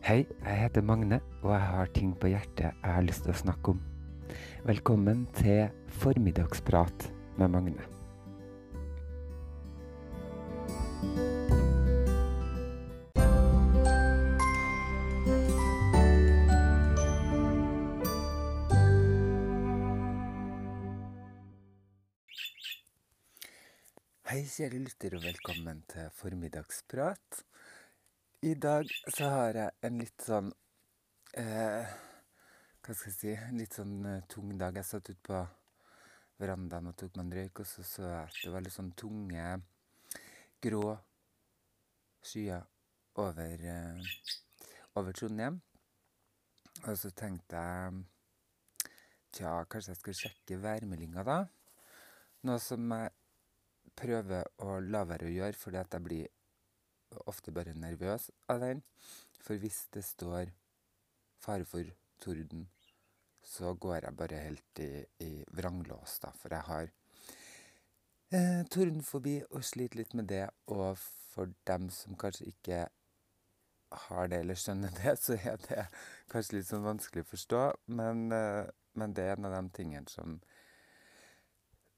Hei, jeg heter Magne, og jeg har ting på hjertet jeg har lyst til å snakke om. Velkommen til Formiddagsprat med Magne. Hei, kjære lytter, og velkommen til Formiddagsprat. I dag så har jeg en litt sånn eh, Hva skal jeg si En litt sånn eh, tung dag. Jeg satt ute på verandaen og tok meg en røyk, og så så jeg at det var litt sånn tunge, grå skyer over, eh, over Trondheim. Og så tenkte jeg Tja, kanskje jeg skal sjekke værmeldinga, da. Noe som jeg prøver å la være å gjøre, fordi at jeg blir ofte bare nervøs av den. For hvis det står fare for torden, så går jeg bare helt i, i vranglås, da. For jeg har eh, tordenfobi og sliter litt med det. Og for dem som kanskje ikke har det eller skjønner det, så er det kanskje litt sånn vanskelig å forstå. Men, eh, men det er en av de tingene som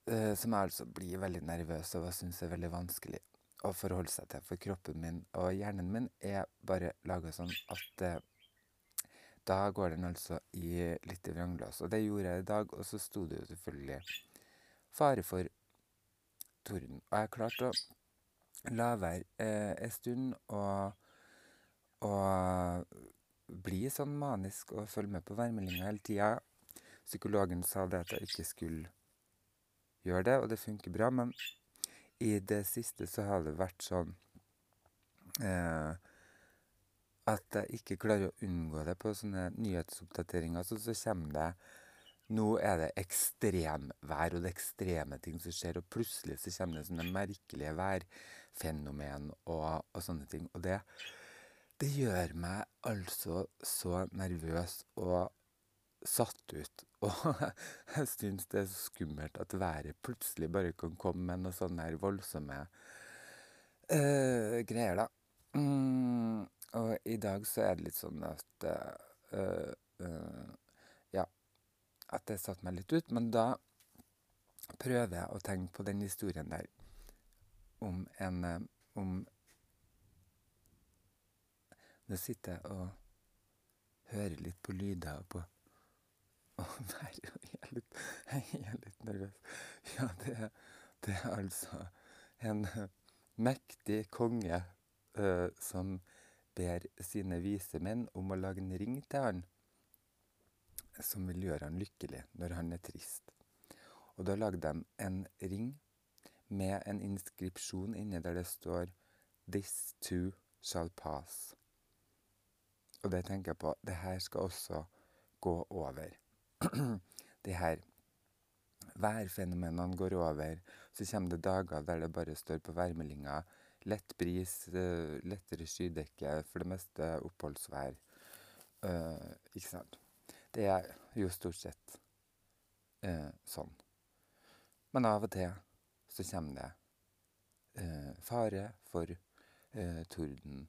eh, som jeg altså blir veldig nervøs av og syns er veldig vanskelig å forholde seg til. For kroppen min og hjernen min er bare laga sånn at eh, da går den altså i litt vranglås. Og det gjorde jeg i dag, og så sto det jo selvfølgelig fare for torden. Og jeg klarte å la være eh, en stund og bli sånn manisk og følge med på værmeldinga hele tida. Psykologen sa det at jeg ikke skulle gjøre det, og det funker bra. Men i det siste så har det vært sånn eh, at jeg ikke klarer å unngå det på sånne nyhetsoppdateringer. Så, så kommer det Nå er det ekstremvær, og det er ekstreme ting som skjer, og plutselig så kommer det sånne merkelige værfenomen og, og sånne ting. Og det, det gjør meg altså så nervøs og satt ut. Og jeg syns det er så skummelt at været plutselig bare kan komme med noe sånne her voldsomme eh, greier, da. Mm, og i dag så er det litt sånn at uh, uh, Ja, at det satte meg litt ut. Men da prøver jeg å tenke på den historien der om en om Nå sitter jeg og hører litt på lyder og på å nei, jeg er litt, jeg er litt nervøs. Ja, det, det er altså en mektig konge uh, som ber sine vise menn om å lage en ring til han som vil gjøre han lykkelig når han er trist. Og da lagde de en ring med en inskripsjon inni der det står 'This too shall pass'. Og det tenker jeg på. Det her skal også gå over. De her værfenomenene går over. Så kommer det dager der det bare står på værmeldinga lett bris, eh, lettere skydekke, for det meste oppholdsvær. Uh, ikke sant. Det er jo stort sett uh, sånn. Men av og til så kommer det uh, fare for torden.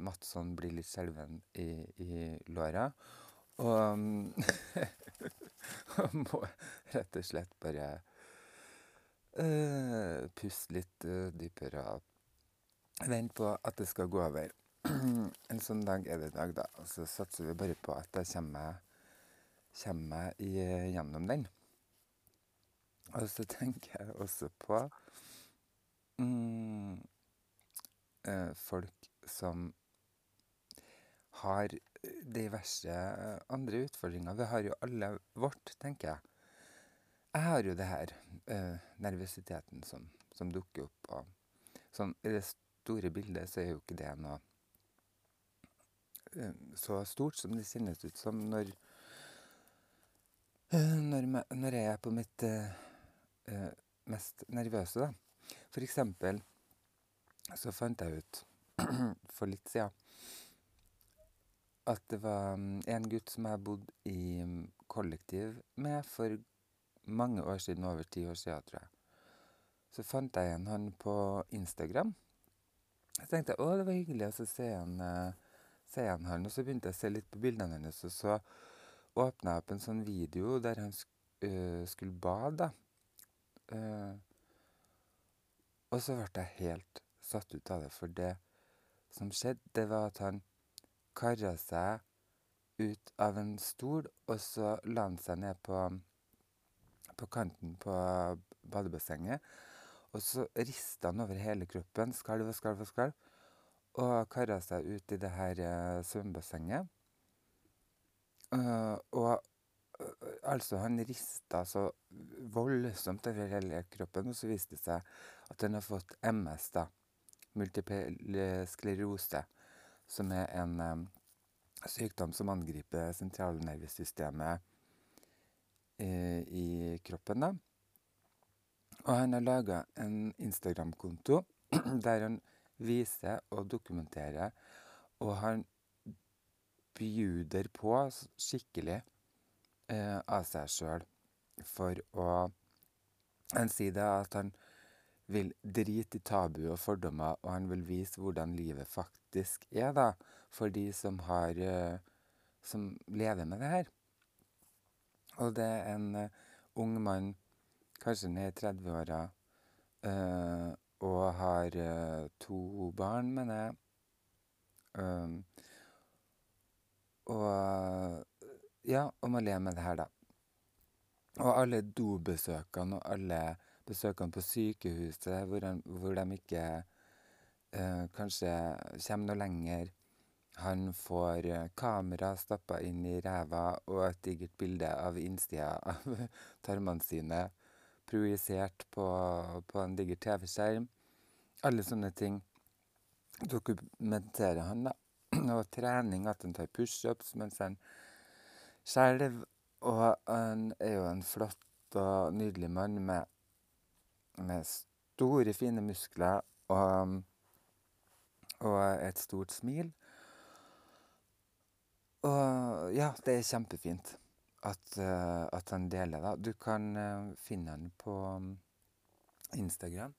Madsson blir litt skjelven i, i låra. Og mm, må rett og slett bare eh, puste litt eh, dypere og vente på at det skal gå over. En sånn dag er det i dag, da. Og så satser vi bare på at jeg kommer meg gjennom den. Og så tenker jeg også på mm, eh, folk som har diverse eh, andre utfordringer. Vi har jo alle vårt, tenker jeg. Jeg har jo det her eh, nervøsiteten som, som dukker opp. Og sånn, I det store bildet så er jo ikke det noe eh, så stort som det kjennes ut som når eh, når, når jeg er på mitt eh, eh, mest nervøse, da. For eksempel så fant jeg ut for litt siden at det var mm, en gutt som jeg bodde i mm, kollektiv med for mange år siden, over ti år siden, tror jeg. Så fant jeg igjen han på Instagram. Jeg tenkte å, det var hyggelig å så se han, ser jeg han. Og så begynte jeg å se litt på bildene hennes, og så åpna jeg opp en sånn video der han sk uh, skulle bade. Uh, og så ble jeg helt satt ut av det, for det som skjedde, det var at han kara seg ut av en stol, og så la han seg ned på på kanten på badebassenget. Og så rista han over hele kroppen, skalv og skalv og skalv, og kara seg ut i det her uh, svømmebassenget. Uh, og uh, altså, han rista så voldsomt over hele kroppen, og så viste det seg at han har fått MS, da. Multiple sklerose, som er en um, sykdom som angriper sentralnervesystemet i kroppen, da. Og han har laga en Instagram-konto der han viser og dokumenterer, og han bjuder på skikkelig eh, av seg sjøl for å Han sier at han vil drite i tabu og fordommer, og han vil vise hvordan livet faktisk er, da, for de som har eh, Som lever med det her. Og det er en uh, ung mann, kanskje ned i 30-åra, uh, og har to barn, mener jeg. Um, og ja, og må leve med det her, da. Og alle dobesøkene og alle besøkene på sykehuset hvor, han, hvor de ikke kanskje kommer noe lenger han får eh, kamera stappa inn i ræva og et digert bilde av innsida av tarmene sine projisert på, på en diger TV-skjerm. Alle sånne ting dokumenterer han, da. Og trening, at han tar pushups mens han skjelver. Og han er jo en flott og nydelig mann med, med store, fine muskler og, og et stort smil. Og ja, det er kjempefint at, uh, at han deler, da. Du kan uh, finne han på um, Instagram.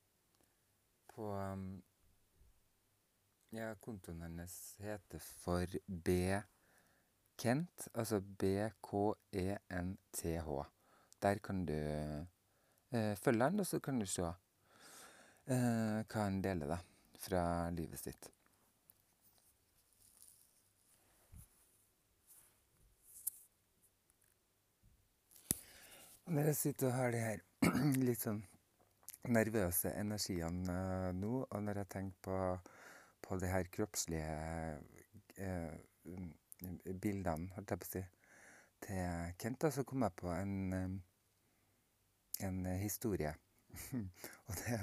På um, Ja, kontoen hennes heter for B-Kent, altså B-K-E-N-T-H. Der kan du følge den, og så kan du se hva han deler, da, fra livet sitt. Når jeg sitter og har de her litt sånn nervøse energiene uh, nå, og når jeg tenker på, på de her kroppslige eh, bildene, holdt jeg på å si, til Kent, da, så kom jeg på en, en historie. og det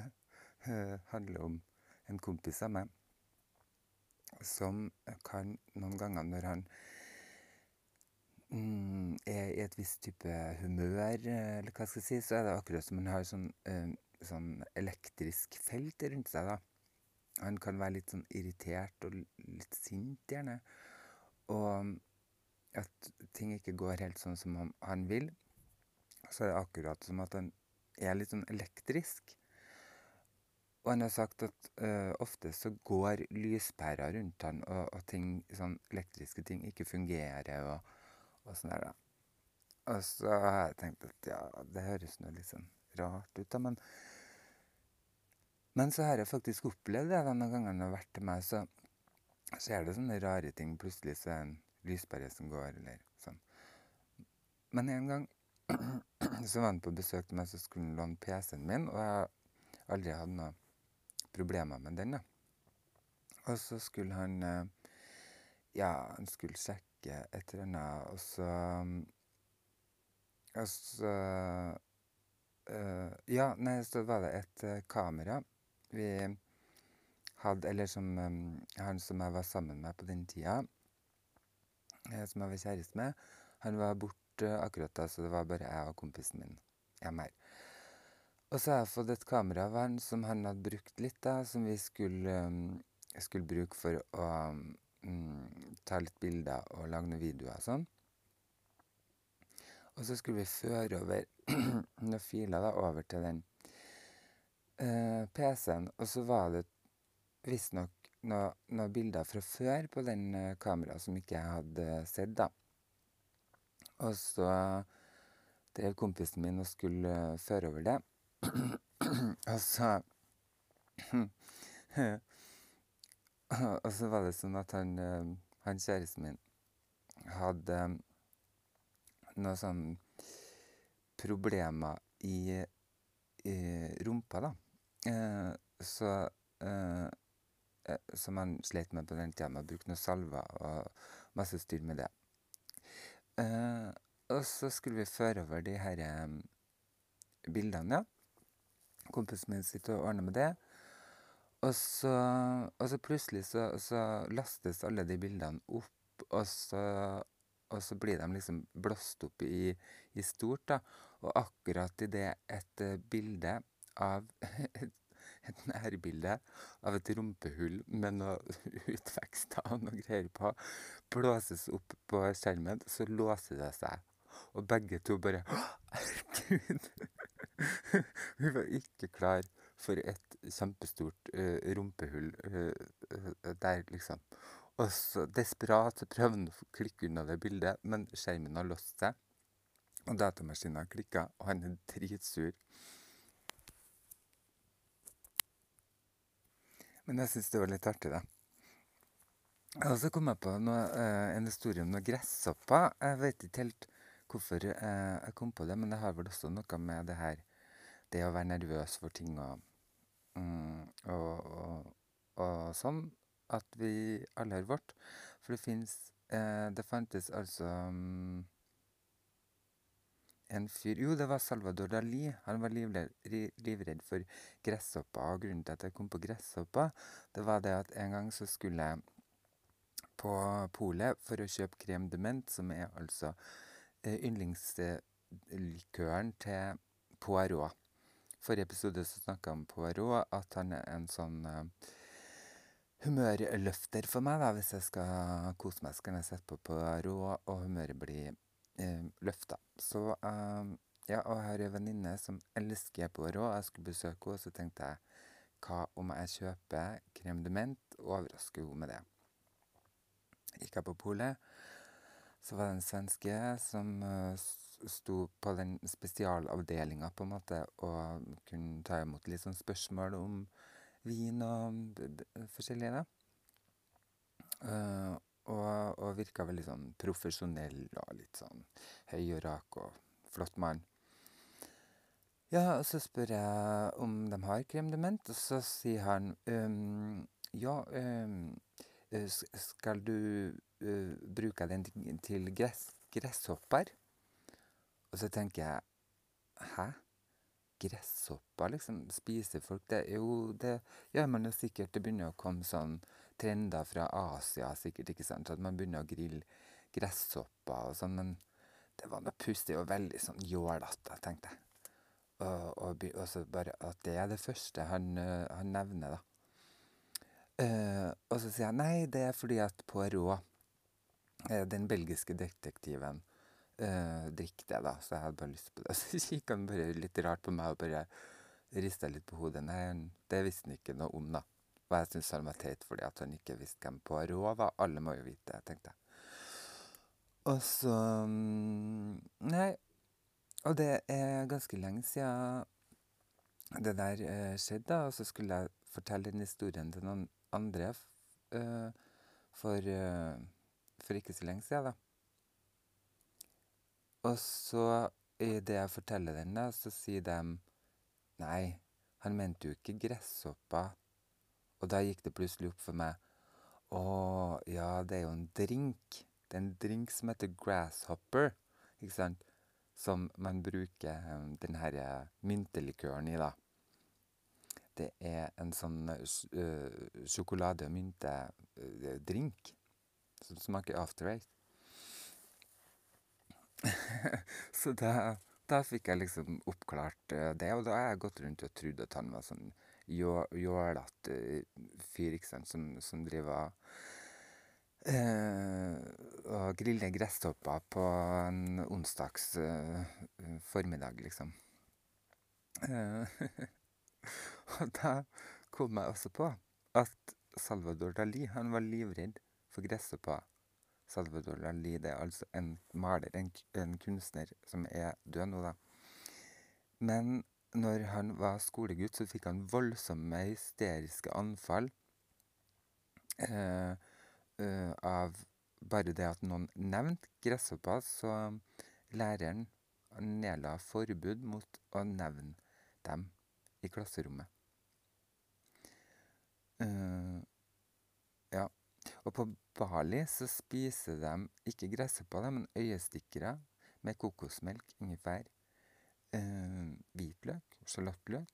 uh, handler om en kompis av meg som kan noen ganger når han mm, er i et visst type humør, eh, eller hva skal jeg si, så er det akkurat som han har sånn, eh, sånn elektrisk felt rundt seg, da. Han kan være litt sånn irritert og litt sint, gjerne. Og at ting ikke går helt sånn som han vil. Så er det akkurat som at han er litt sånn elektrisk. Og han har sagt at uh, ofte så går lyspærer rundt han, og, og ting, sånn elektriske ting ikke fungerer. og og sånn der, da. Og så har jeg tenkt at ja, det høres nå litt sånn rart ut, da, men Men så har jeg faktisk opplevd det denne gangen han har vært til meg, så skjer det sånne rare ting. Plutselig så er det en lyspære som går, eller sånn. Men en gang så var han på besøk til meg, så skulle han låne PC-en min, og jeg aldri hadde noen problemer med den. Og så skulle han eh, Ja, han skulle sjekke et eller annet, og så Og så øh, Ja, nei, så var det et uh, kamera vi hadde Eller som han som jeg var sammen med på den tida, som jeg var kjæreste med, han var borte akkurat da, så det var bare jeg og kompisen min hjemme her. Og så har jeg fått et kameravern som han hadde brukt litt, da, som vi skulle, um, skulle bruke for å mm, ta litt bilder og lage noen videoer og sånn. Og så skulle vi føre over noen filer da, over til den uh, PC-en. Og så var det visstnok noen noe bilder fra før på den eh, kamera som ikke jeg hadde sett, da. Og så drev kompisen min og skulle føre over det. Og så Og så var det sånn at han han kjæresten min hadde noe sånn problemer i i rumpa, da. Så som han slet med på den tida, med å bruke noe salver og masse styr med det. Og så skulle vi føre over de herre bildene, ja. Kompisen min sitter og ordner med det. Og så og så plutselig så så lastes alle de bildene opp, og så og så blir de liksom blåst opp i i stort, da. Og akkurat idet et bilde av et et nærbilde av et rumpehull med noe utvekster og noe greier på blåses opp på skjermen, så låser det seg. Og begge to bare herregud! Vi var ikke klar for et kjempestort rumpehull der, liksom. Og så desperat prøver han å klikke unna det bildet, men skjermen har låst seg. Og datamaskinen har klikka, og han er dritsur. Men jeg syns det var litt artig, da. Og så kom jeg på noe en historie om noen gresshopper. Jeg vet ikke helt hvorfor jeg kom på det, men det har vel også noe med det her det å være nervøs for ting og og og og sånn, at vi alle har vårt. For det fins det fantes altså en fyr Jo, det var Salvador Dali. Han var livred livredd for gresshopper, og grunnen til at jeg kom på gresshopper, det var det at en gang så skulle jeg på polet for å kjøpe krem de Menthe, som er altså yndlingslikøren til Poirot. Forrige episode så snakka om Poirot, at han er en sånn humørløfter for meg, da. Hvis jeg skal kose meg, så kan jeg sette på Poirot, og humøret blir løfta. Så ja, og jeg har ei venninne som elsker Poirot. Jeg skulle besøke henne, så tenkte jeg hva om jeg kjøper krem de ment og overrasker henne med det. Gikk jeg på polet, så var det en svenske som s sto på den spesialavdelinga, på en måte, og kunne ta imot litt sånn spørsmål om vin og forskjellige, da. da. Og og virka veldig sånn profesjonell og litt sånn høy og rak og flott mann. Ja, og så spør jeg om de har kremdement, og så sier han ja, um, skal du uh, bruke den til gress gresshopper? Og så tenker jeg Hæ? Gresshopper, liksom? Spiser folk det? Jo, det gjør man jo sikkert. Det begynner å komme sånn trender fra Asia sikkert, ikke sant, at man begynner å grille gresshopper og sånn, men det var noe pussig og veldig sånn jålete, tenkte jeg. Og og og så bare at det er det første han han nevner, da. Og så sier jeg nei, det er fordi at Poirot, den belgiske detektiven, drikker det, da, så jeg hadde bare lyst på det. Så kikker han bare litt rart på meg og bare rista litt på hodet. Nei, det visste han ikke noe om, da. Og jeg syntes han var teit fordi at han ikke visste hvem Poirot var. Alle må jo vite det, tenkte jeg. Og så Nei, og det er ganske lenge sia det der skjedde, da, og så skulle jeg fortelle den historien til noen andre f for for ikke så lenge sia, da. Og så, idet jeg forteller den, da, så sier de Nei, han mente jo ikke gresshopper. Og da gikk det plutselig opp for meg Å, ja, det er jo en drink. Det er en drink som heter Grasshopper, ikke sant, som man bruker den herre myntelikøren i, da. Det er en sånn uh, sjokolade- og myntedrink som smaker After Eight. Så da da fikk jeg liksom oppklart det, og da har jeg gått rundt og trodd at han var sånn jå jålete fyr, ikke sant, som som driver og og griller gresshopper på en onsdags formiddag, liksom. Og da kom jeg også på at Salvador Dali, han var livredd for gresshopper. Salvador Dali, det er altså en maler, en en kunstner som er død nå, da. Men når han var skolegutt, så fikk han voldsomme hysteriske anfall av bare det at noen nevnte gresshoppa, så læreren nedla forbud mot å nevne dem i klasserommet. Ja, og på Bali så spiser de ikke gresshoppa, men øyestikkere med kokosmelk, ingefær, hvitløk, sjalottløk,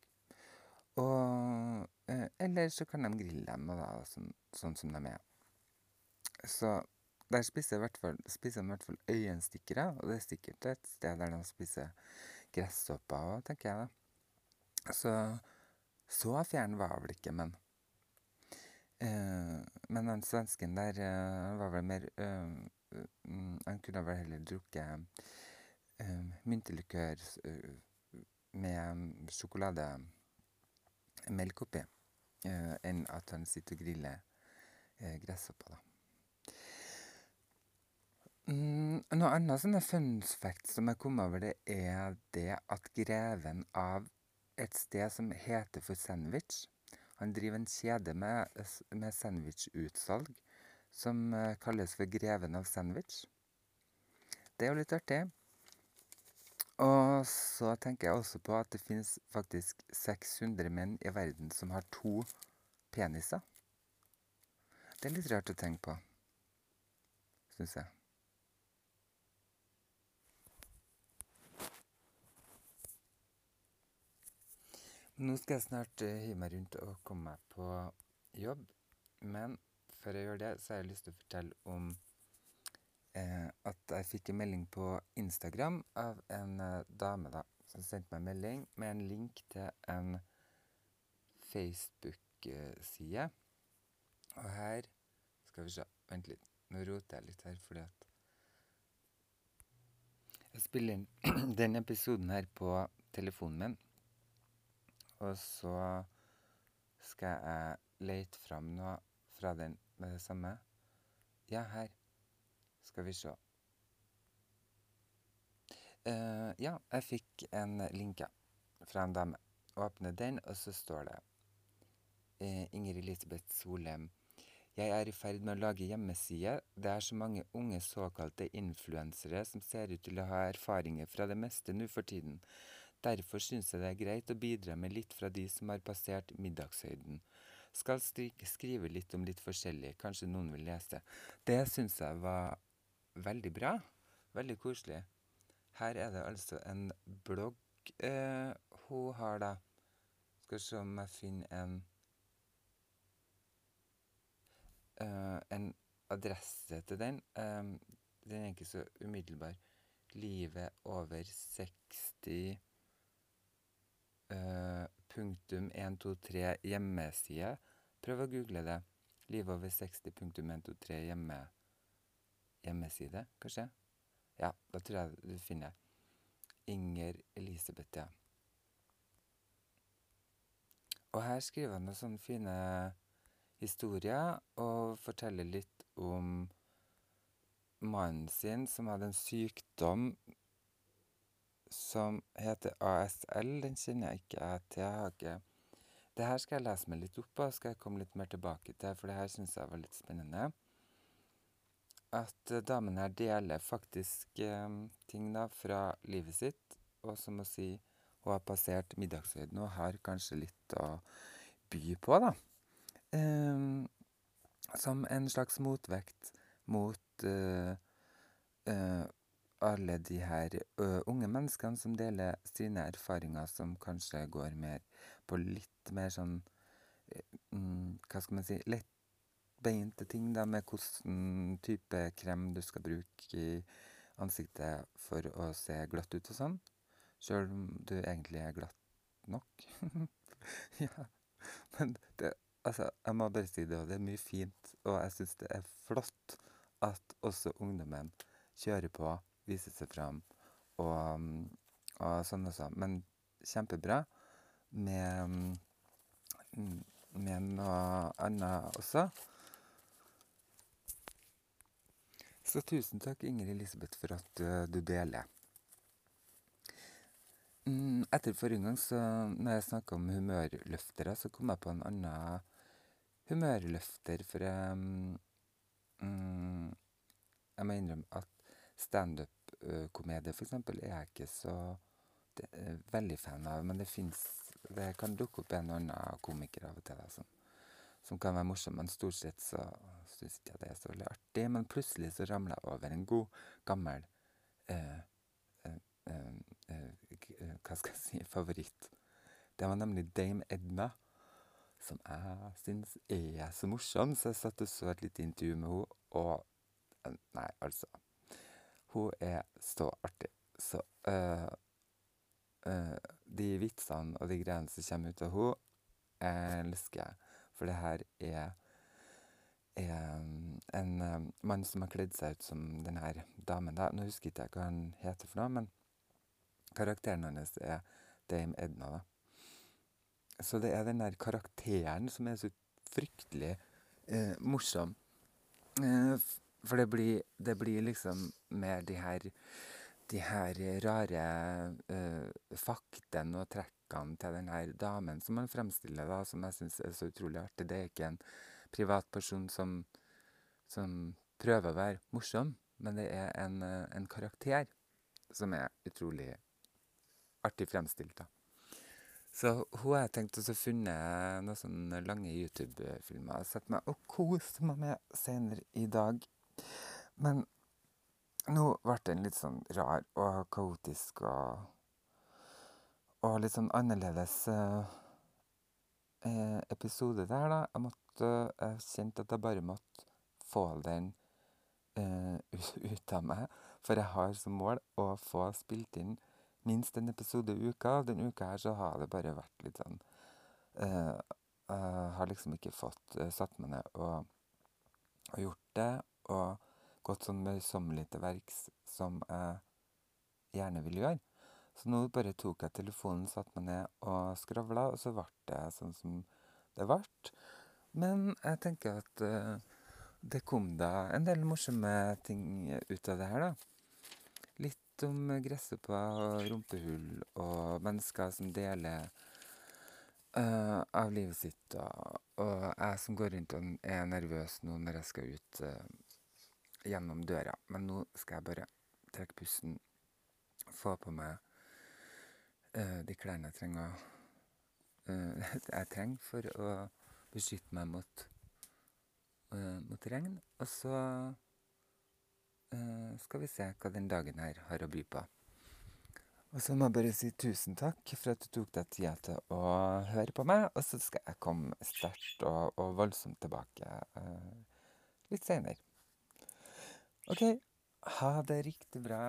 og eller så kan dem grille dem, og da sånn sånn som dem er. Så der spiser spiser dem hvert fall øyenstikkere, og det er sikkert et sted der de spiser gresshopper òg, tenker jeg, da. Så så fjern var vel ikke, men Men den svensken der, han var vel mer han kunne vel heller drukket myntelikør s med sjokolademelk oppi, enn at han sitter og griller gresshopper, da. Noe annet sånne fun fact som jeg kom over, det er det at greven av et sted som heter for Sandwich, han driver en kjede med med sandwichutsalg som kalles for Greven av Sandwich. Det er jo litt artig. Og så tenker jeg også på at det finnes faktisk seks hundre menn i verden som har to peniser. Det er litt rart å tenke på, syns jeg. Nå skal jeg snart hive meg rundt og komme meg på jobb, men før jeg gjør det, så har jeg lyst til å fortelle om at jeg fikk en melding på Instagram av en dame, da, som sendte meg en melding med en link til en Facebook-side, og her skal vi se. vent litt, nå roter jeg litt her fordi at jeg spiller inn den episoden her på telefonen min, og så skal jeg lete fram noe fra den med det samme. Ja, her, skal vi sjå. Ja, jeg fikk en link, fra en dame. Åpner den, og så står det Inger Elisabeth Solheim. Jeg er i ferd med å lage hjemmeside. Det er så mange unge såkalte influensere som ser ut til å ha erfaringer fra det meste nå for tiden. Derfor syns jeg det er greit å bidra med litt fra de som har passert middagshøyden. Skal skrive litt om litt forskjellig, kanskje noen vil lese. Det syns jeg var veldig bra. Veldig koselig. Her er det altså en blogg hun har, da. Skal se om jeg finner en en adresse til den. Den er ikke så umiddelbar. Livet over seksti punktum en to tre hjemmeside. Prøv å google det. Livet over seksti punktum en to tre hjemme hjemmeside, kanskje? Ja, da tror jeg du finner. Inger Elisabeth, ja. Og her skriver han noen sånne fine historier, og forteller litt om mannen sin som hadde en sykdom som heter ASL. Den kjenner jeg ikke jeg til, jeg har ikke Det her skal jeg lese meg litt opp på, skal jeg komme litt mer tilbake til, for det her syns jeg var litt spennende. At damen her deler faktisk ting, da, fra livet sitt, og som å si hun har passert middagshøyden og har kanskje litt å by på, da. Som en slags motvekt mot alle de her unge menneskene som deler sine erfaringer, som kanskje går mer på litt mer sånn, hva skal man si, lettbeinte ting, da, med kossen type krem du skal bruke i ansiktet for å se glatt ut og sånn, sjøl om du egentlig er glatt nok. Ja, men det altså, jeg må bare si det og det er mye fint, og jeg syns det er flott at også ungdommen kjører på, viser seg fram og og sånn og sånn. Men kjempebra med med noe annet også. Så tusen takk, Ingrid Elisabeth, for at uh, du deler. Mm, etter forrige gang, så når jeg snakka om humørløftere, så kom jeg på en annen humørløfter, for jeg mm, Jeg må innrømme at standup-komedie, eksempel, er jeg ikke så det, veldig fan av. Men det fins Det kan dukke opp en og annen komiker av og til, da, som som kan være morsom, men stort sett så syns ikke det er så veldig artig. Men plutselig så ramler jeg over en god, gammel eh, eh, eh, Hva skal jeg si favoritt. Det var nemlig Dame Edna, som jeg syns er så morsom, så jeg satt og så et lite intervju med henne, og Nei, altså. Hun er så artig. Så De vitsene og de greiene som kommer ut av henne, elsker jeg. For det her er er en mann som har kledd seg ut som den her damen, da. Nå husker ikke jeg hva han heter for noe, men karakteren hans er Dame Edna, da. Så det er den der karakteren som er så fryktelig eh, morsom. Eh, for det blir, det blir liksom mer de her de her rare eh, faktene og trekkene til den her damen som han fremstiller, da, som jeg syns er så utrolig artig. Det er ikke en privatperson som, som prøver å være morsom, men det er en, en karakter som er utrolig artig fremstilt, da. Så hun har jeg tenkt å finne noen sånne lange YouTube-filmer og sette meg og kose meg med senere i dag. Men nå ble den litt sånn rar og kaotisk og og litt sånn annerledes eh, eh, episode der, da. Jeg måtte Jeg kjente at jeg bare måtte få den eh, ut av meg. For jeg har som mål å få spilt inn minst en episode i uka. Denne uka her så har det bare vært litt sånn eh, Jeg har liksom ikke fått uh, satt meg ned og, og, gjort det. Og gått sånn møysommelig til verks som jeg gjerne vil gjøre. Så nå bare tok jeg telefonen, satte meg ned og skravla, og så ble det sånn som det ble. Men jeg tenker at uh, det kom da en del morsomme ting ut av det her, da. Litt om gresshopper og rumpehull og mennesker som deler uh, av livet sitt, og, og, jeg som går rundt og er nervøs nå når jeg skal ut uh, gjennom døra. Men nå skal jeg bare trekke pusten, få på meg uh, de klærne jeg trenger jeg trenger for å beskytte meg mot, uh, mot regn. Og så skal vi se hva den dagen her har å by på. Og så må jeg bare si tusen takk for at du tok deg tida til å høre på meg. Og så skal jeg komme sterkt og, og voldsomt tilbake litt seinere. OK. Ha det riktig bra.